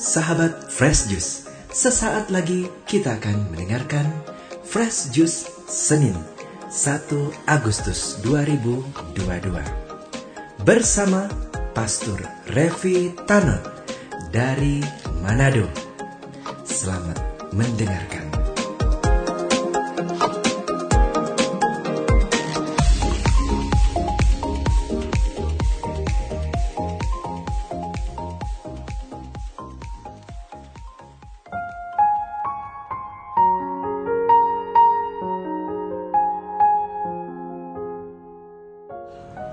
Sahabat Fresh Juice, sesaat lagi kita akan mendengarkan Fresh Juice Senin 1 Agustus 2022 bersama Pastor Revi Tanot dari Manado. Selamat mendengarkan.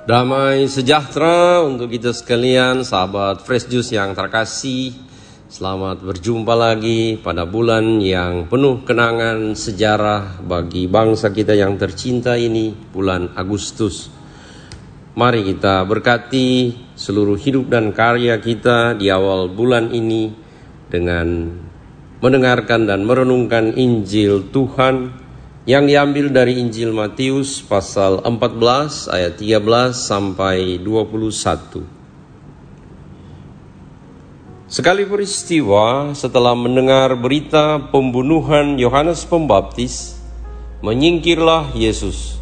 Damai sejahtera untuk kita sekalian, sahabat Fresh Juice yang terkasih. Selamat berjumpa lagi pada bulan yang penuh kenangan sejarah bagi bangsa kita yang tercinta ini, bulan Agustus. Mari kita berkati seluruh hidup dan karya kita di awal bulan ini dengan mendengarkan dan merenungkan Injil Tuhan yang diambil dari Injil Matius pasal 14 ayat 13 sampai 21. Sekali peristiwa setelah mendengar berita pembunuhan Yohanes Pembaptis, menyingkirlah Yesus.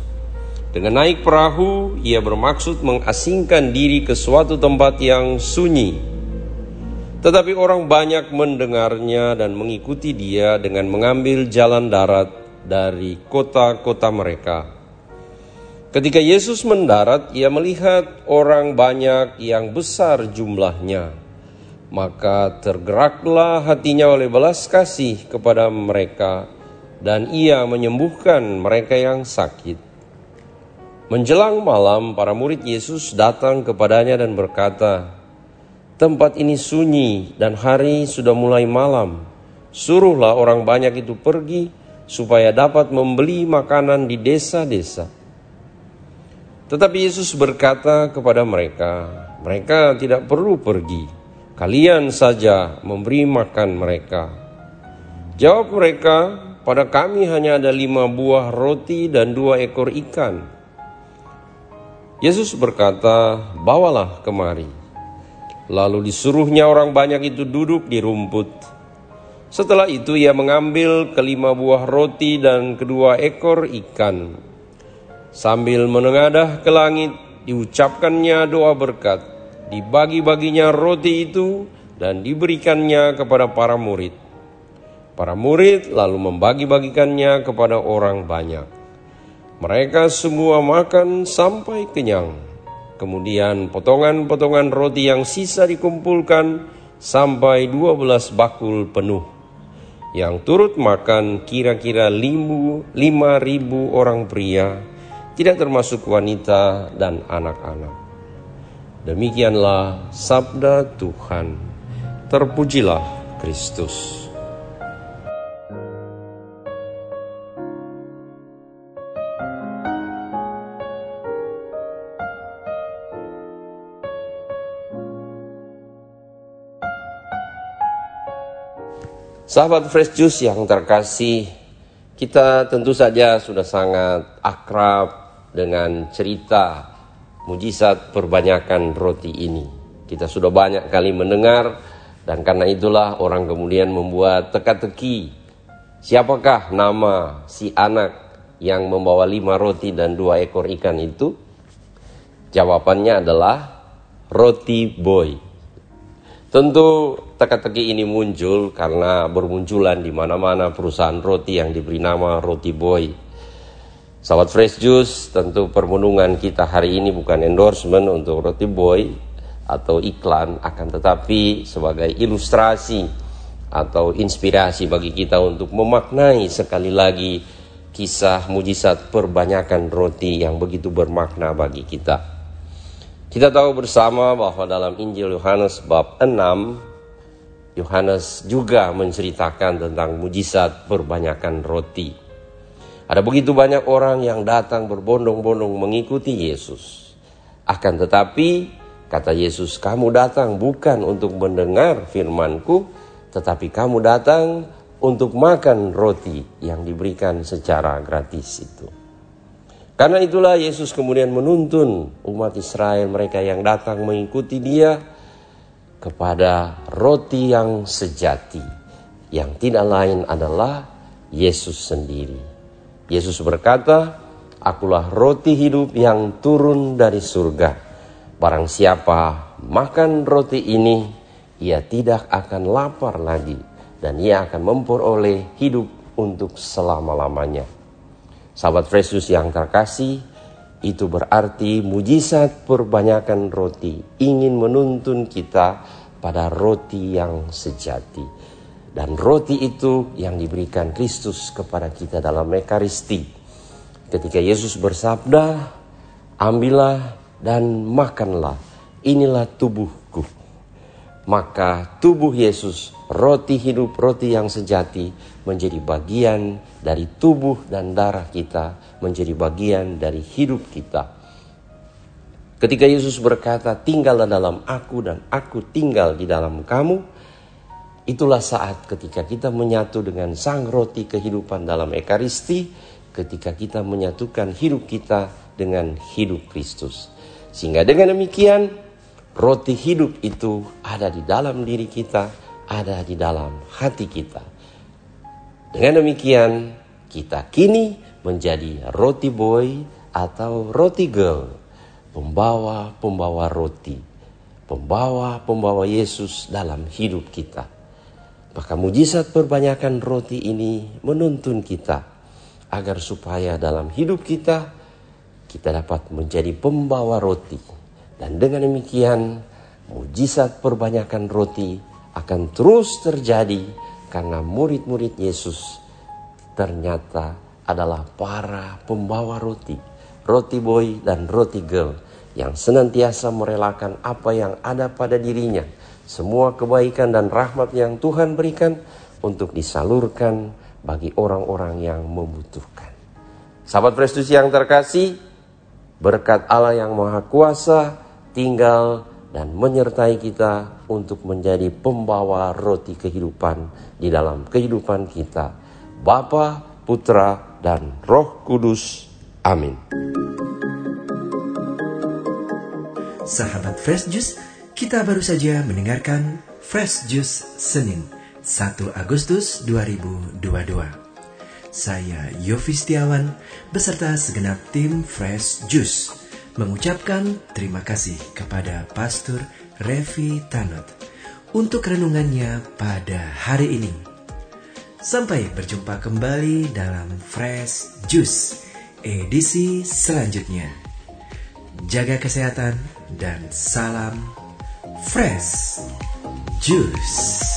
Dengan naik perahu, ia bermaksud mengasingkan diri ke suatu tempat yang sunyi. Tetapi orang banyak mendengarnya dan mengikuti dia dengan mengambil jalan darat dari kota-kota mereka. Ketika Yesus mendarat, ia melihat orang banyak yang besar jumlahnya. Maka tergeraklah hatinya oleh belas kasih kepada mereka, dan ia menyembuhkan mereka yang sakit. Menjelang malam, para murid Yesus datang kepadanya dan berkata, "Tempat ini sunyi, dan hari sudah mulai malam. Suruhlah orang banyak itu pergi." Supaya dapat membeli makanan di desa-desa. Tetapi Yesus berkata kepada mereka, "Mereka tidak perlu pergi, kalian saja memberi makan mereka." Jawab mereka, "Pada kami hanya ada lima buah roti dan dua ekor ikan." Yesus berkata, "Bawalah kemari." Lalu disuruhnya orang banyak itu duduk di rumput. Setelah itu ia mengambil kelima buah roti dan kedua ekor ikan. Sambil menengadah ke langit, diucapkannya doa berkat. Dibagi-baginya roti itu dan diberikannya kepada para murid. Para murid lalu membagi-bagikannya kepada orang banyak. Mereka semua makan sampai kenyang. Kemudian potongan-potongan roti yang sisa dikumpulkan sampai 12 bakul penuh yang turut makan kira-kira lima ribu orang pria, tidak termasuk wanita dan anak-anak. Demikianlah sabda Tuhan. Terpujilah Kristus. Sahabat Fresh Juice yang terkasih, kita tentu saja sudah sangat akrab dengan cerita mujizat perbanyakan roti ini. Kita sudah banyak kali mendengar dan karena itulah orang kemudian membuat teka-teki. Siapakah nama si anak yang membawa lima roti dan dua ekor ikan itu? Jawabannya adalah roti boy. Tentu teka-teki ini muncul karena bermunculan di mana-mana perusahaan roti yang diberi nama Roti Boy. Sahabat Fresh Juice, tentu permenungan kita hari ini bukan endorsement untuk Roti Boy atau iklan, akan tetapi sebagai ilustrasi atau inspirasi bagi kita untuk memaknai sekali lagi kisah mujizat perbanyakan roti yang begitu bermakna bagi kita. Kita tahu bersama bahwa dalam Injil Yohanes bab 6 Yohanes juga menceritakan tentang mujizat perbanyakan roti. Ada begitu banyak orang yang datang berbondong-bondong mengikuti Yesus. Akan tetapi, kata Yesus, kamu datang bukan untuk mendengar firmanku, tetapi kamu datang untuk makan roti yang diberikan secara gratis itu. Karena itulah Yesus kemudian menuntun umat Israel mereka yang datang mengikuti dia kepada roti yang sejati yang tidak lain adalah Yesus sendiri. Yesus berkata, Akulah roti hidup yang turun dari surga. Barang siapa makan roti ini, ia tidak akan lapar lagi dan ia akan memperoleh hidup untuk selama-lamanya. Sahabat Yesus yang terkasih, itu berarti mujizat perbanyakan roti ingin menuntun kita pada roti yang sejati. Dan roti itu yang diberikan Kristus kepada kita dalam Ekaristi. Ketika Yesus bersabda, ambillah dan makanlah, inilah tubuhku. Maka tubuh Yesus, roti hidup, roti yang sejati, menjadi bagian dari tubuh dan darah kita, menjadi bagian dari hidup kita. Ketika Yesus berkata, "Tinggallah dalam Aku, dan Aku tinggal di dalam kamu," itulah saat ketika kita menyatu dengan Sang Roti kehidupan dalam Ekaristi, ketika kita menyatukan hidup kita dengan hidup Kristus, sehingga dengan demikian roti hidup itu ada di dalam diri kita, ada di dalam hati kita. Dengan demikian, kita kini menjadi roti boy atau roti girl, pembawa-pembawa roti, pembawa-pembawa Yesus dalam hidup kita. Maka mujizat perbanyakan roti ini menuntun kita agar supaya dalam hidup kita kita dapat menjadi pembawa roti. Dan dengan demikian mujizat perbanyakan roti akan terus terjadi karena murid-murid Yesus ternyata adalah para pembawa roti, roti boy dan roti girl yang senantiasa merelakan apa yang ada pada dirinya, semua kebaikan dan rahmat yang Tuhan berikan untuk disalurkan bagi orang-orang yang membutuhkan. Sahabat Kristus yang terkasih, berkat Allah yang Maha Kuasa tinggal dan menyertai kita untuk menjadi pembawa roti kehidupan di dalam kehidupan kita. Bapa, Putra, dan Roh Kudus. Amin. Sahabat Fresh Juice, kita baru saja mendengarkan Fresh Juice Senin 1 Agustus 2022. Saya Yofi Setiawan beserta segenap tim Fresh Juice mengucapkan terima kasih kepada Pastor Revi Tanot untuk renungannya pada hari ini. Sampai berjumpa kembali dalam Fresh Juice edisi selanjutnya. Jaga kesehatan dan salam Fresh Juice.